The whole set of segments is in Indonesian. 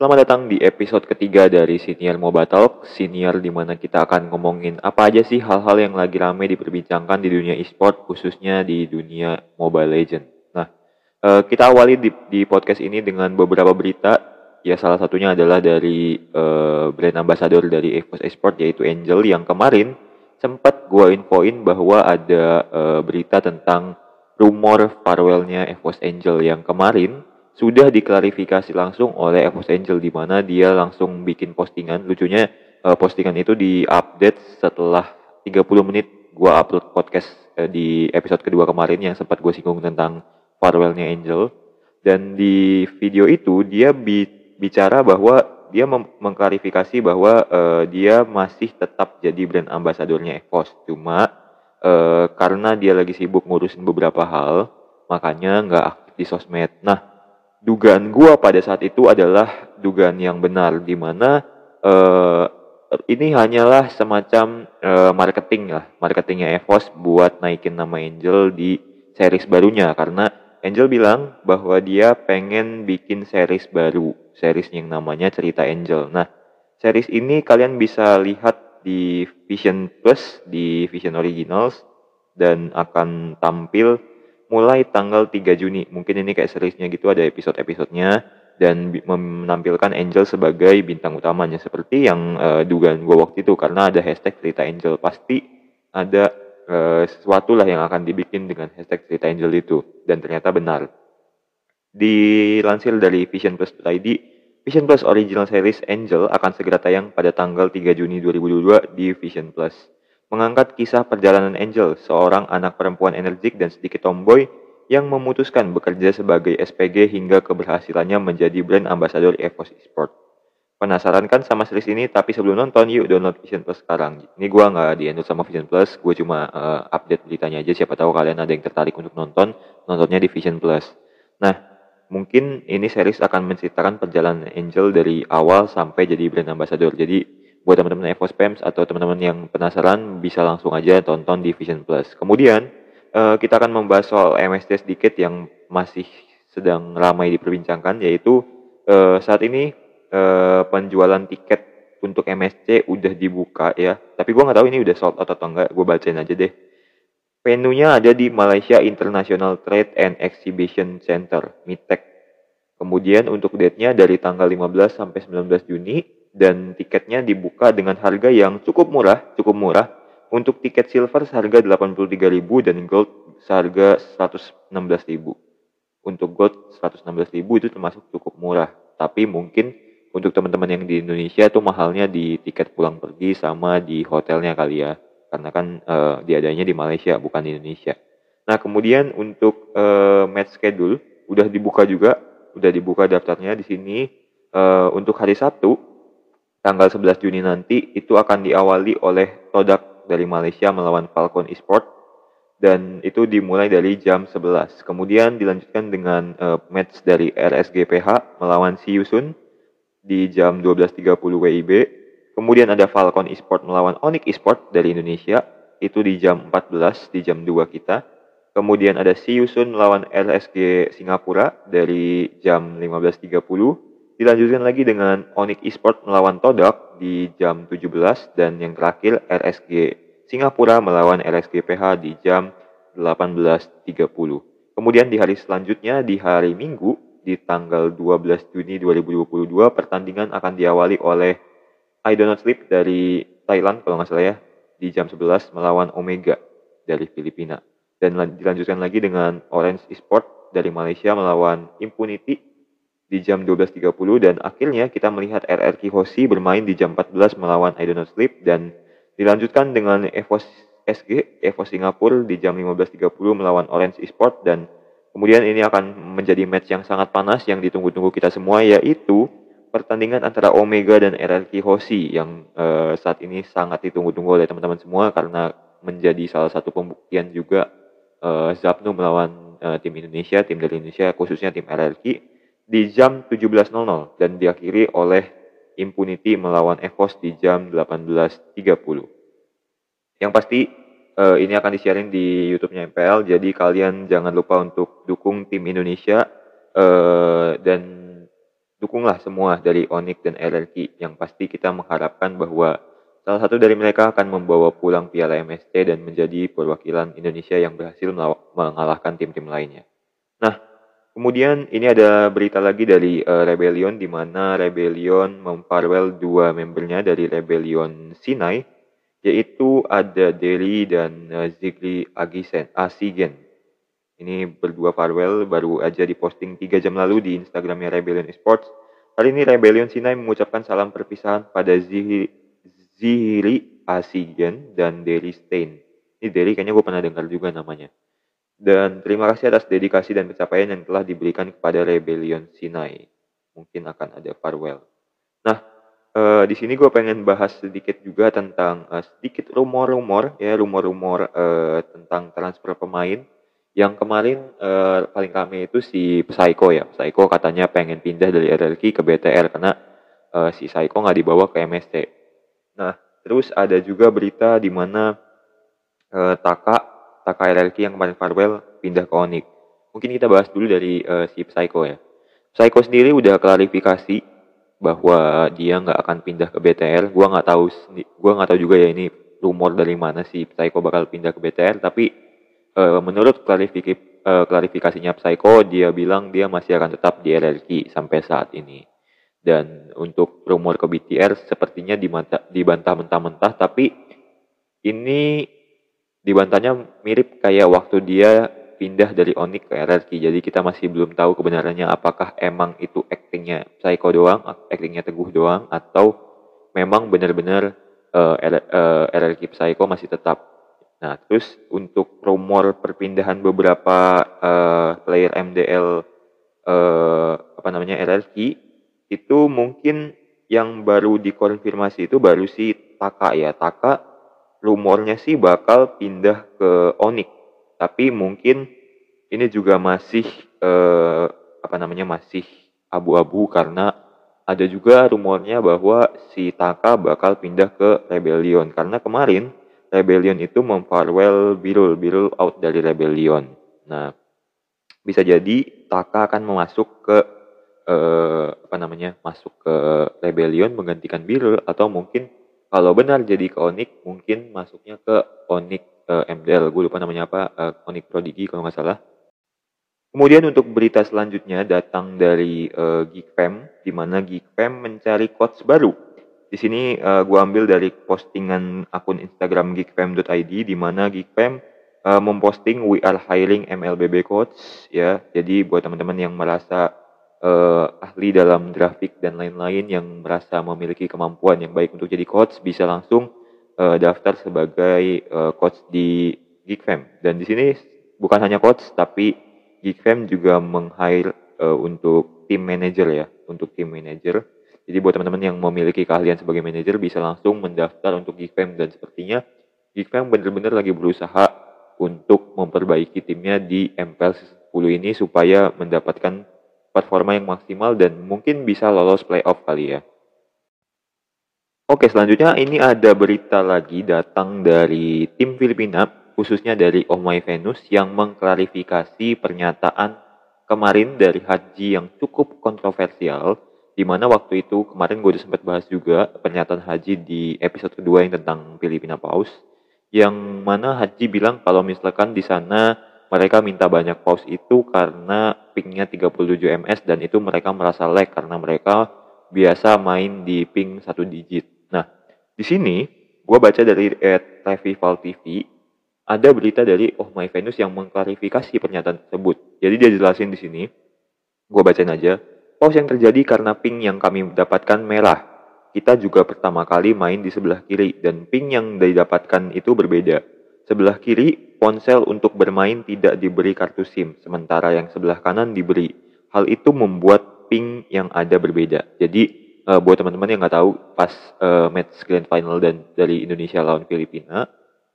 Selamat datang di episode ketiga dari Senior Mobile Talk, senior di mana kita akan ngomongin apa aja sih hal-hal yang lagi rame diperbincangkan di dunia e-sport, khususnya di dunia Mobile Legend. Nah, uh, kita awali di, di podcast ini dengan beberapa berita. Ya, salah satunya adalah dari uh, brand ambassador dari EVOS Esport yaitu Angel yang kemarin sempat gua infoin bahwa ada uh, berita tentang rumor farewellnya EVOS Angel yang kemarin sudah diklarifikasi langsung oleh Evos Angel di mana dia langsung bikin postingan. Lucunya uh, postingan itu diupdate setelah 30 menit gua upload podcast uh, di episode kedua kemarin yang sempat gue singgung tentang farewellnya Angel. Dan di video itu dia bi bicara bahwa dia mengklarifikasi bahwa uh, dia masih tetap jadi brand ambasadornya Evos. Cuma uh, karena dia lagi sibuk ngurusin beberapa hal, makanya nggak aktif di sosmed. Nah, dugaan gua pada saat itu adalah dugaan yang benar di mana uh, ini hanyalah semacam uh, marketing lah, marketingnya Evos buat naikin nama Angel di series barunya. Karena Angel bilang bahwa dia pengen bikin series baru, series yang namanya Cerita Angel. Nah, series ini kalian bisa lihat di Vision Plus, di Vision Originals dan akan tampil mulai tanggal 3 Juni. Mungkin ini kayak seriesnya gitu ada episode-episodenya. Dan menampilkan Angel sebagai bintang utamanya. Seperti yang uh, dugaan gue waktu itu. Karena ada hashtag cerita Angel. Pasti ada uh, sesuatu lah yang akan dibikin dengan hashtag cerita Angel itu. Dan ternyata benar. Dilansir dari Vision Plus ID, Vision Plus Original Series Angel akan segera tayang pada tanggal 3 Juni 2022 di Vision Plus mengangkat kisah perjalanan Angel, seorang anak perempuan energik dan sedikit tomboy yang memutuskan bekerja sebagai SPG hingga keberhasilannya menjadi brand ambassador EVOS Esport. Penasaran kan sama series ini? Tapi sebelum nonton, yuk download Vision Plus sekarang. Ini gue nggak di sama Vision Plus, gue cuma uh, update beritanya aja. Siapa tahu kalian ada yang tertarik untuk nonton, nontonnya di Vision Plus. Nah, mungkin ini series akan menceritakan perjalanan Angel dari awal sampai jadi brand ambassador. Jadi buat teman-teman Evo Spams atau teman-teman yang penasaran bisa langsung aja tonton di Vision Plus. Kemudian uh, kita akan membahas soal MST sedikit yang masih sedang ramai diperbincangkan yaitu uh, saat ini uh, penjualan tiket untuk MSC udah dibuka ya. Tapi gue nggak tahu ini udah sold out atau enggak. Gue bacain aja deh. Venue-nya ada di Malaysia International Trade and Exhibition Center, MITEC. Kemudian untuk date-nya dari tanggal 15 sampai 19 Juni dan tiketnya dibuka dengan harga yang cukup murah, cukup murah. Untuk tiket silver seharga 83.000 dan gold seharga 116.000. Untuk gold 116.000 itu termasuk cukup murah. Tapi mungkin untuk teman-teman yang di Indonesia itu mahalnya di tiket pulang pergi sama di hotelnya kali ya. Karena kan uh, diadanya di Malaysia bukan di Indonesia. Nah, kemudian untuk uh, match schedule udah dibuka juga, udah dibuka daftarnya di sini uh, untuk hari Sabtu tanggal 11 Juni nanti itu akan diawali oleh Todak dari Malaysia melawan Falcon Esport dan itu dimulai dari jam 11. Kemudian dilanjutkan dengan uh, match dari RSGPH melawan Siusun di jam 12.30 WIB. Kemudian ada Falcon Esport melawan Onyx Esport dari Indonesia itu di jam 14 di jam 2 kita. Kemudian ada Siusun melawan RSG Singapura dari jam 15.30 Dilanjutkan lagi dengan Onyx Esport melawan Todak di jam 17 dan yang terakhir RSG Singapura melawan RSG PH di jam 18.30. Kemudian di hari selanjutnya di hari Minggu di tanggal 12 Juni 2022 pertandingan akan diawali oleh I Do Not Sleep dari Thailand kalau nggak salah ya di jam 11 melawan Omega dari Filipina dan dilanjutkan lagi dengan Orange Esport dari Malaysia melawan Impunity di jam 12.30 dan akhirnya kita melihat RRQ Hoshi bermain di jam 14 melawan I Do Not Sleep dan dilanjutkan dengan EVOS SG, EVOS Singapura di jam 15.30 melawan Orange Esport dan kemudian ini akan menjadi match yang sangat panas yang ditunggu-tunggu kita semua yaitu pertandingan antara Omega dan RRQ Hoshi yang uh, saat ini sangat ditunggu-tunggu oleh teman-teman semua karena menjadi salah satu pembuktian juga uh, melawan uh, tim Indonesia, tim dari Indonesia khususnya tim RRQ di jam 17.00 dan diakhiri oleh Impunity melawan Evos di jam 18.30. Yang pasti uh, ini akan disiarin di YouTube-nya MPL, jadi kalian jangan lupa untuk dukung tim Indonesia uh, dan dukunglah semua dari Onyx dan RRQ yang pasti kita mengharapkan bahwa salah satu dari mereka akan membawa pulang piala MST dan menjadi perwakilan Indonesia yang berhasil mengalahkan tim-tim lainnya. Kemudian ini ada berita lagi dari uh, Rebellion di mana Rebellion memfarewell dua membernya dari Rebellion Sinai yaitu ada Deli dan uh, Zigli Agisen, Asigen ini berdua farewell baru aja diposting 3 jam lalu di Instagramnya Rebellion Esports. Kali ini Rebellion Sinai mengucapkan salam perpisahan pada Zihiri Asigen dan Derry Stain. Ini Derry kayaknya gue pernah dengar juga namanya. Dan terima kasih atas dedikasi dan pencapaian yang telah diberikan kepada Rebellion Sinai. Mungkin akan ada farewell. Nah, uh, di sini gue pengen bahas sedikit juga tentang uh, sedikit rumor-rumor ya rumor-rumor uh, tentang transfer pemain yang kemarin uh, paling rame itu si Psycho ya. Psycho katanya pengen pindah dari RRQ ke BTR karena uh, si Psycho nggak dibawa ke MST. Nah, terus ada juga berita di mana uh, Taka Taka RRQ yang kemarin farewell pindah ke Onyx. Mungkin kita bahas dulu dari uh, si Psycho ya. Psycho sendiri udah klarifikasi bahwa dia nggak akan pindah ke BTR. Gua nggak tahu, gua nggak tahu juga ya ini rumor dari mana si Psycho bakal pindah ke BTR. Tapi uh, menurut klarifik uh, klarifikasinya Psycho, dia bilang dia masih akan tetap di RRQ sampai saat ini. Dan untuk rumor ke BTR sepertinya dibantah mentah-mentah, tapi ini dibantahnya mirip kayak waktu dia pindah dari Onyx ke RRQ. Jadi kita masih belum tahu kebenarannya apakah emang itu actingnya Psycho doang, actingnya Teguh doang, atau memang benar-benar uh, uh, RRQ Psycho masih tetap Nah, terus untuk rumor perpindahan beberapa uh, player MDL uh, eh, apa namanya RRQ itu mungkin yang baru dikonfirmasi itu baru si Taka ya. Taka rumornya sih bakal pindah ke Onyx. Tapi mungkin ini juga masih uh, apa namanya masih abu-abu karena ada juga rumornya bahwa si Taka bakal pindah ke Rebellion karena kemarin Rebellion itu memfarewell Birul, Birul out dari Rebellion. Nah, bisa jadi Taka akan memasuk ke eh, apa namanya masuk ke Rebellion menggantikan Birul atau mungkin kalau benar jadi ke Onyx mungkin masuknya ke Onyx eh, MDL gue lupa namanya apa eh, Onyx Prodigy kalau nggak salah. Kemudian untuk berita selanjutnya datang dari uh, Geekfam, di mana Geekfam mencari coach baru. Di sini uh, gue ambil dari postingan akun Instagram geekfam.id di mana geekfam uh, memposting we are hiring MLBB coach ya. Jadi buat teman-teman yang merasa uh, ahli dalam grafik dan lain-lain yang merasa memiliki kemampuan yang baik untuk jadi coach bisa langsung uh, daftar sebagai uh, coach di Geekfam. Dan di sini bukan hanya coach tapi Geekfam juga meng-hire uh, untuk tim manager ya, untuk tim manager jadi buat teman-teman yang memiliki keahlian sebagai manajer bisa langsung mendaftar untuk Geekfam dan sepertinya Geekfam benar-benar lagi berusaha untuk memperbaiki timnya di MPL 10 ini supaya mendapatkan performa yang maksimal dan mungkin bisa lolos playoff kali ya. Oke, selanjutnya ini ada berita lagi datang dari tim Filipina, khususnya dari Oh My Venus yang mengklarifikasi pernyataan kemarin dari Haji yang cukup kontroversial di mana waktu itu kemarin gue udah sempat bahas juga pernyataan Haji di episode kedua yang tentang Filipina Paus yang mana Haji bilang kalau misalkan di sana mereka minta banyak paus itu karena pingnya 37 ms dan itu mereka merasa lag karena mereka biasa main di ping satu digit. Nah, di sini gue baca dari Revival TV ada berita dari Oh My Venus yang mengklarifikasi pernyataan tersebut. Jadi dia jelasin di sini, gue bacain aja. Pause yang terjadi karena ping yang kami dapatkan merah. Kita juga pertama kali main di sebelah kiri dan ping yang didapatkan itu berbeda. Sebelah kiri, ponsel untuk bermain tidak diberi kartu SIM, sementara yang sebelah kanan diberi. Hal itu membuat ping yang ada berbeda. Jadi uh, buat teman-teman yang nggak tahu, pas uh, match grand final dan dari Indonesia lawan Filipina,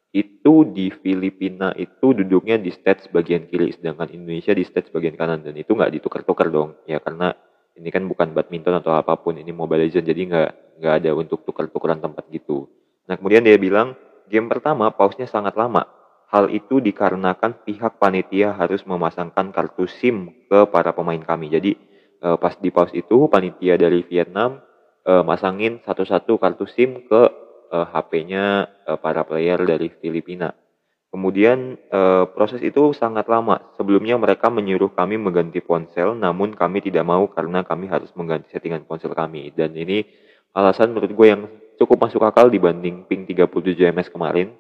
itu di Filipina itu duduknya di stats bagian kiri, sedangkan Indonesia di stats bagian kanan dan itu nggak ditukar-tukar dong, ya karena ini kan bukan badminton atau apa pun ini mobile legend jadi nggak nggak ada untuk tukar-tukaran tempat gitu nah kemudian dia bilang game pertama pausnya sangat lama hal itu dikarenakan pihak panitia harus memasangkan kartu SIM ke para pemain kami jadi uh, pas di pause itu panitia dari Vietnam uh, masangin satu-satu kartu SIM ke uh, HP-nya uh, para player dari Filipina. Kemudian uh, proses itu sangat lama. Sebelumnya mereka menyuruh kami mengganti ponsel, namun kami tidak mau karena kami harus mengganti settingan ponsel kami. Dan ini alasan menurut gue yang cukup masuk akal dibanding ping 37 ms kemarin.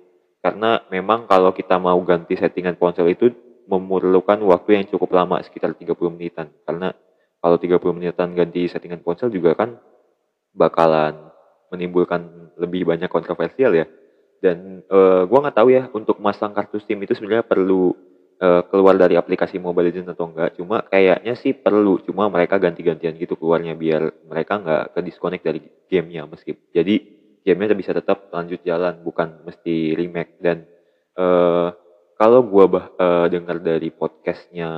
Karena memang kalau kita mau ganti settingan ponsel itu memerlukan waktu yang cukup lama, sekitar 30 menitan. Karena kalau 30 menitan ganti settingan ponsel juga kan bakalan menimbulkan lebih banyak kontroversial ya dan uh, gue nggak tahu ya untuk masang kartu SIM itu sebenarnya perlu uh, keluar dari aplikasi Mobile Legends atau enggak. Cuma kayaknya sih perlu. Cuma mereka ganti-gantian gitu keluarnya biar mereka nggak ke disconnect dari gamenya meskipun. Jadi gamenya bisa tetap lanjut jalan bukan mesti remake dan uh, kalau gue uh, dengar dari podcastnya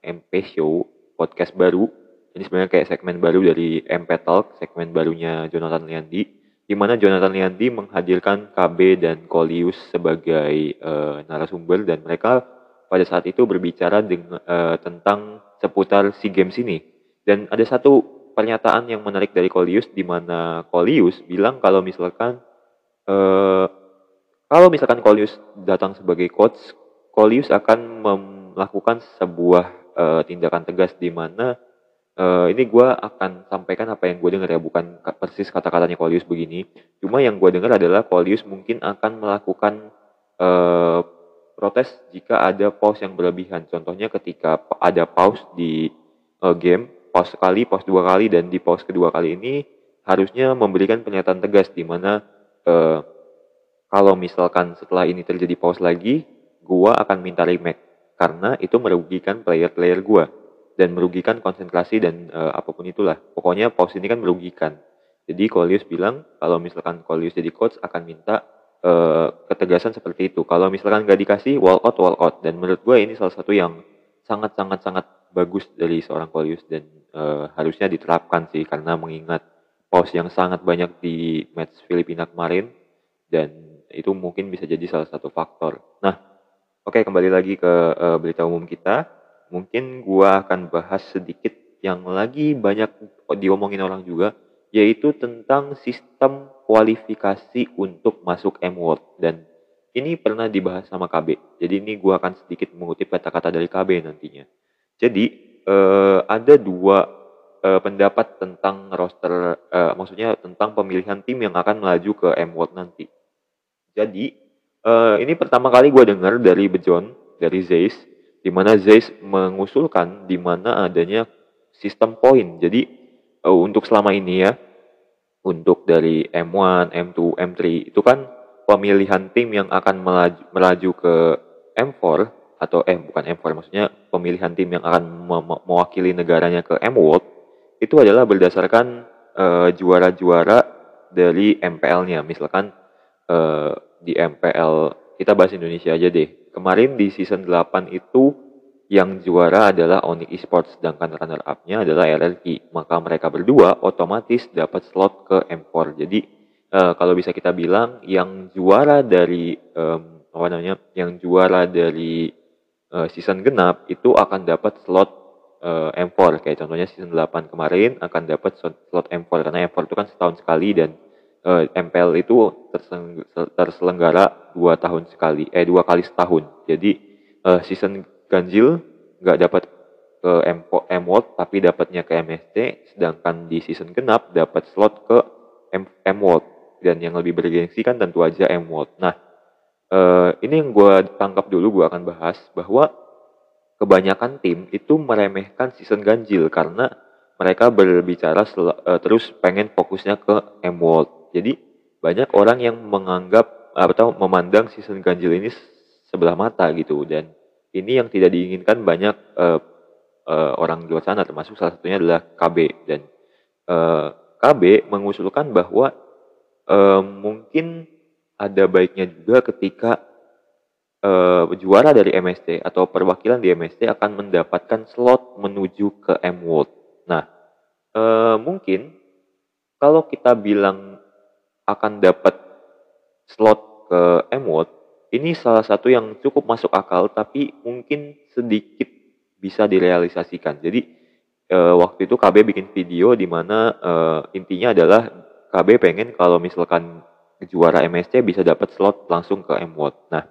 MP Show podcast baru ini sebenarnya kayak segmen baru dari MP Talk segmen barunya Jonathan Liandi di mana Jonathan Liandi menghadirkan KB dan Kolius sebagai uh, narasumber dan mereka pada saat itu berbicara dengan, uh, tentang seputar SEA Games ini. Dan ada satu pernyataan yang menarik dari Kolius di mana Kolius bilang kalau misalkan uh, kalau misalkan Kolius datang sebagai coach, Kolius akan melakukan sebuah uh, tindakan tegas di mana uh, ini gue akan sampaikan apa yang gue dengar ya bukan persis kata-katanya Kolius begini. Cuma yang gue dengar adalah Kolius mungkin akan melakukan uh, protes jika ada pause yang berlebihan. Contohnya ketika ada pause di uh, game pause sekali pause dua kali dan di pause kedua kali ini harusnya memberikan pernyataan tegas di mana uh, kalau misalkan setelah ini terjadi pause lagi gue akan minta remake karena itu merugikan player-player gue dan merugikan konsentrasi dan uh, apa pun itulah. Pokoknya pause ini kan merugikan. Jadi Kolius bilang kalau misalkan Kolius jadi coach akan minta uh, ketegasan seperti itu. Kalau misalkan nggak dikasih walk out walk out dan menurut gue ini salah satu yang sangat sangat sangat bagus dari seorang Kolius dan uh, harusnya diterapkan sih karena mengingat pause yang sangat banyak di match Filipina kemarin dan itu mungkin bisa jadi salah satu faktor. Nah, oke okay, kembali lagi ke uh, berita umum kita mungkin gua akan bahas sedikit yang lagi banyak diomongin orang juga yaitu tentang sistem kualifikasi untuk masuk M World dan ini pernah dibahas sama KB. Jadi ini gua akan sedikit mengutip kata-kata dari KB nantinya. Jadi eh, ada dua eh, pendapat tentang roster, eh, maksudnya tentang pemilihan tim yang akan melaju ke M World nanti. Jadi eh, ini pertama kali gue dengar dari Bejon, dari Zeiss, di mana Zeiss mengusulkan di mana adanya sistem poin. Jadi uh, untuk selama ini ya, untuk dari M1, M2, M3 itu kan pemilihan tim yang akan melaju, melaju ke M4 atau eh bukan M4 maksudnya pemilihan tim yang akan mewakili negaranya ke M World itu adalah berdasarkan uh, juara-juara dari MPL-nya. Misalkan uh, di MPL kita bahas Indonesia aja deh Kemarin di season 8 itu yang juara adalah Onyx Esports sedangkan runner up-nya adalah LLP. Maka mereka berdua otomatis dapat slot ke M4. Jadi uh, kalau bisa kita bilang yang juara dari um, apa namanya? Yang juara dari uh, season genap itu akan dapat slot uh, M4 kayak contohnya season 8 kemarin akan dapat slot M4 karena M4 itu kan setahun sekali dan uh, eh, MPL itu terselenggara dua tahun sekali, eh dua kali setahun. Jadi uh, season ganjil nggak dapat ke M, M World tapi dapatnya ke MSC, sedangkan di season genap dapat slot ke M, M dan yang lebih bergengsi kan tentu aja M World. Nah uh, ini yang gue tangkap dulu gue akan bahas bahwa kebanyakan tim itu meremehkan season ganjil karena mereka berbicara uh, terus pengen fokusnya ke M World. Jadi banyak orang yang menganggap atau memandang season ganjil ini sebelah mata gitu. Dan ini yang tidak diinginkan banyak uh, uh, orang di luar sana termasuk salah satunya adalah KB dan uh, KB mengusulkan bahwa uh, mungkin ada baiknya juga ketika uh, juara dari MST atau perwakilan di MST akan mendapatkan slot menuju ke M World. Nah, uh, mungkin kalau kita bilang akan dapat slot ke M-World, ini salah satu yang cukup masuk akal tapi mungkin sedikit bisa direalisasikan. Jadi uh, waktu itu KB bikin video di mana uh, intinya adalah KB pengen kalau misalkan juara MSC bisa dapat slot langsung ke M-World. Nah,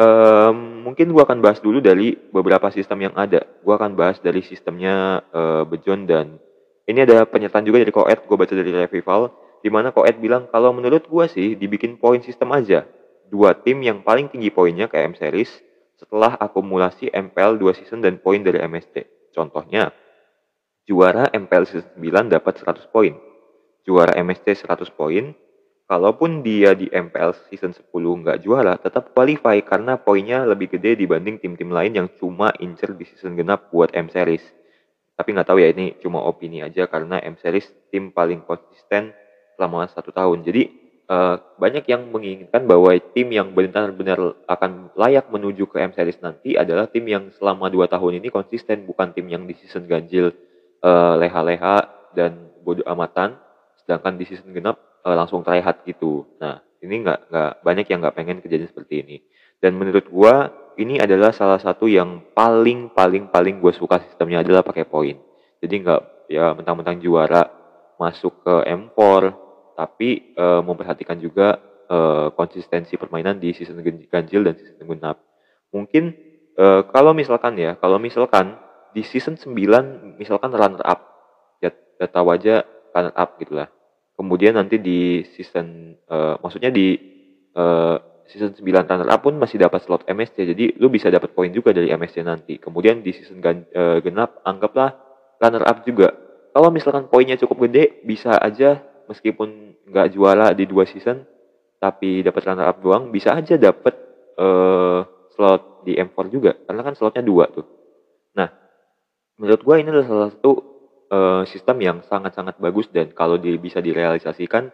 um, mungkin gua akan bahas dulu dari beberapa sistem yang ada. Gua akan bahas dari sistemnya uh, Bejon dan ini ada pernyataan juga dari Koet, gue baca dari Revival, di mana Koet bilang kalau menurut gua sih dibikin poin sistem aja. Dua tim yang paling tinggi poinnya kayak M Series setelah akumulasi MPL 2 season dan poin dari MSC. Contohnya, juara MPL season 9 dapat 100 poin, juara MSC 100 poin, kalaupun dia di MPL season 10 nggak juara, tetap qualify karena poinnya lebih gede dibanding tim-tim lain yang cuma incer di season genap buat M Series. Tapi nggak tahu ya ini cuma opini aja karena M Series tim paling konsisten selama satu tahun. Jadi uh, banyak yang menginginkan bahwa tim yang benar-benar akan layak menuju ke M Series nanti adalah tim yang selama dua tahun ini konsisten, bukan tim yang di season ganjil uh, leha-leha dan bodoh amatan sedangkan di season genap uh, langsung tryhard gitu. Nah ini nggak nggak banyak yang nggak pengen kejadian seperti ini. Dan menurut gua ini adalah salah satu yang paling paling paling gue suka sistemnya adalah pakai poin jadi nggak ya mentang-mentang juara masuk ke M4 tapi uh, memperhatikan juga uh, konsistensi permainan di season ganjil dan season genap. Mungkin uh, kalau misalkan ya kalau misalkan di season 9 misalkan runner up ya, ya tahu aja runner up gitulah kemudian nanti di season uh, maksudnya di uh, season 9 runner up pun masih dapat slot MSC jadi lu bisa dapat poin juga dari MSC nanti. Kemudian di season gan, uh, genap anggaplah runner up juga. Kalau misalkan poinnya cukup gede bisa aja meskipun nggak juara di dua season tapi dapat runner up doang bisa aja dapat uh, slot di M4 juga. Karena kan slotnya dua tuh. Nah menurut gue ini adalah salah satu uh, sistem yang sangat-sangat bagus dan kalau di, bisa direalisasikan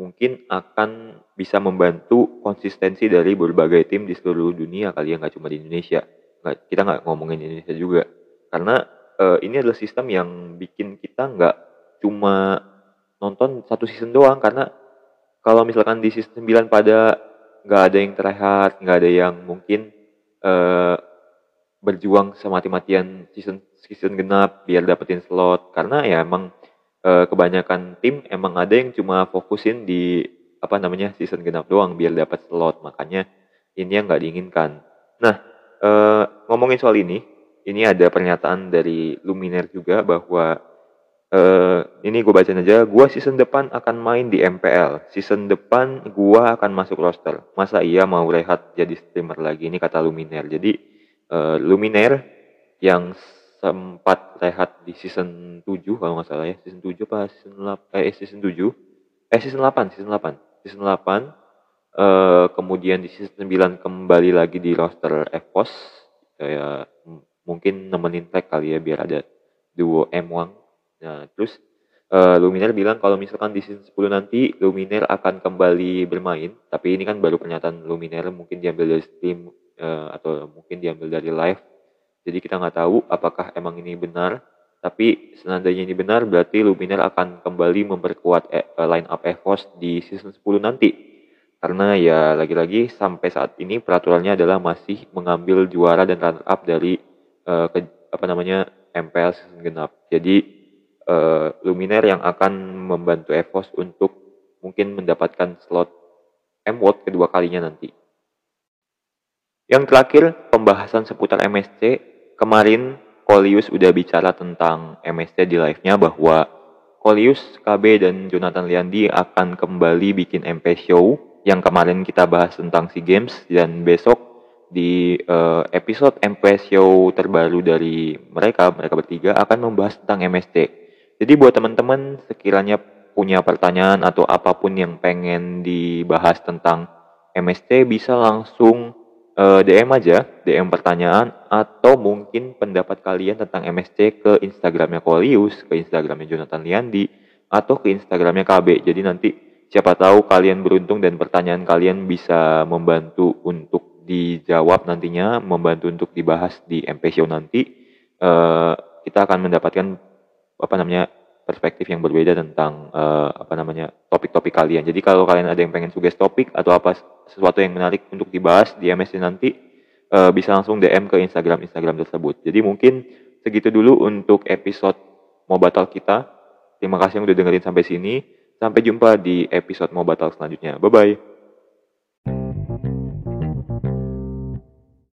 mungkin akan bisa membantu konsistensi dari berbagai tim di seluruh dunia kali ya nggak cuma di Indonesia. Nggak kita nggak ngomongin Indonesia juga. Karena uh, ini adalah sistem yang bikin kita nggak cuma nonton satu season doang karena kalau misalkan di season 9 pada nggak ada yang terlihat nggak ada yang mungkin uh, berjuang semati-matian season season genap biar dapetin slot. Karena ya emang e, kebanyakan tim emang ada yang cuma fokusin di apa namanya season genap doang biar dapat slot. Makanya ini yang nggak diinginkan. Nah e, ngomongin soal ini ini ada pernyataan dari Luminer juga bahwa e, ini gue bacain aja gue season depan akan main di MPL season depan gue akan masuk roster. Masa iya mau rehat jadi streamer lagi? Ini kata Luminer. Jadi uh, Luminaire yang sempat rehat di season 7 kalau nggak salah ya. Season 7 apa season 8 eh season 7 eh season 8 season 8 season 8 uh, kemudian di season 9 kembali lagi di roster EVOS kayak mungkin nemenin tag kali ya biar ada duo M1 nah terus uh, Luminaire bilang kalau misalkan di season 10 nanti Luminaire akan kembali bermain. Tapi ini kan baru pernyataan Luminaire mungkin diambil dari Steam uh, atau mungkin diambil dari live. Jadi kita nggak tahu apakah emang ini benar. Tapi seandainya ini benar, berarti Luminar akan kembali memperkuat e, uh, line up EVOS di season 10 nanti. Karena ya lagi-lagi sampai saat ini peraturannya adalah masih mengambil juara dan runner up dari uh, ke, apa namanya MPL season genap. Jadi uh, Luminaire yang akan membantu EVOS untuk mungkin mendapatkan slot M World kedua kalinya nanti. Yang terakhir, pembahasan seputar MSC. Kemarin Kolius udah bicara tentang MSC di live-nya bahwa Kolius, KB, dan Jonathan Liandi akan kembali bikin MP Show yang kemarin kita bahas tentang SEA Games dan besok di uh, episode MP Show terbaru dari mereka, mereka bertiga akan membahas tentang MSC. Jadi buat teman-teman sekiranya punya pertanyaan atau apa pun yang pengen dibahas tentang MSC bisa langsung uh, eh, DM aja, DM pertanyaan atau mungkin pendapat kalian tentang MSC ke Instagramnya Kolius, ke Instagramnya Jonathan Liandi, atau ke Instagramnya KB. Jadi nanti siapa tahu kalian beruntung dan pertanyaan kalian bisa membantu untuk dijawab nantinya, membantu untuk dibahas di MP Show nanti. Uh, kita akan mendapatkan apa namanya perspektif yang berbeda tentang uh, apa namanya topik-topik kalian. Jadi kalau kalian ada yang pengen suggest topik atau apa sesuatu yang menarik untuk dibahas di MSC nanti uh, bisa langsung DM ke Instagram Instagram tersebut. Jadi mungkin segitu dulu untuk episode Mobile Talk kita. Terima kasih yang udah dengerin sampai sini. Sampai jumpa di episode Mobile Talk selanjutnya. Bye-bye.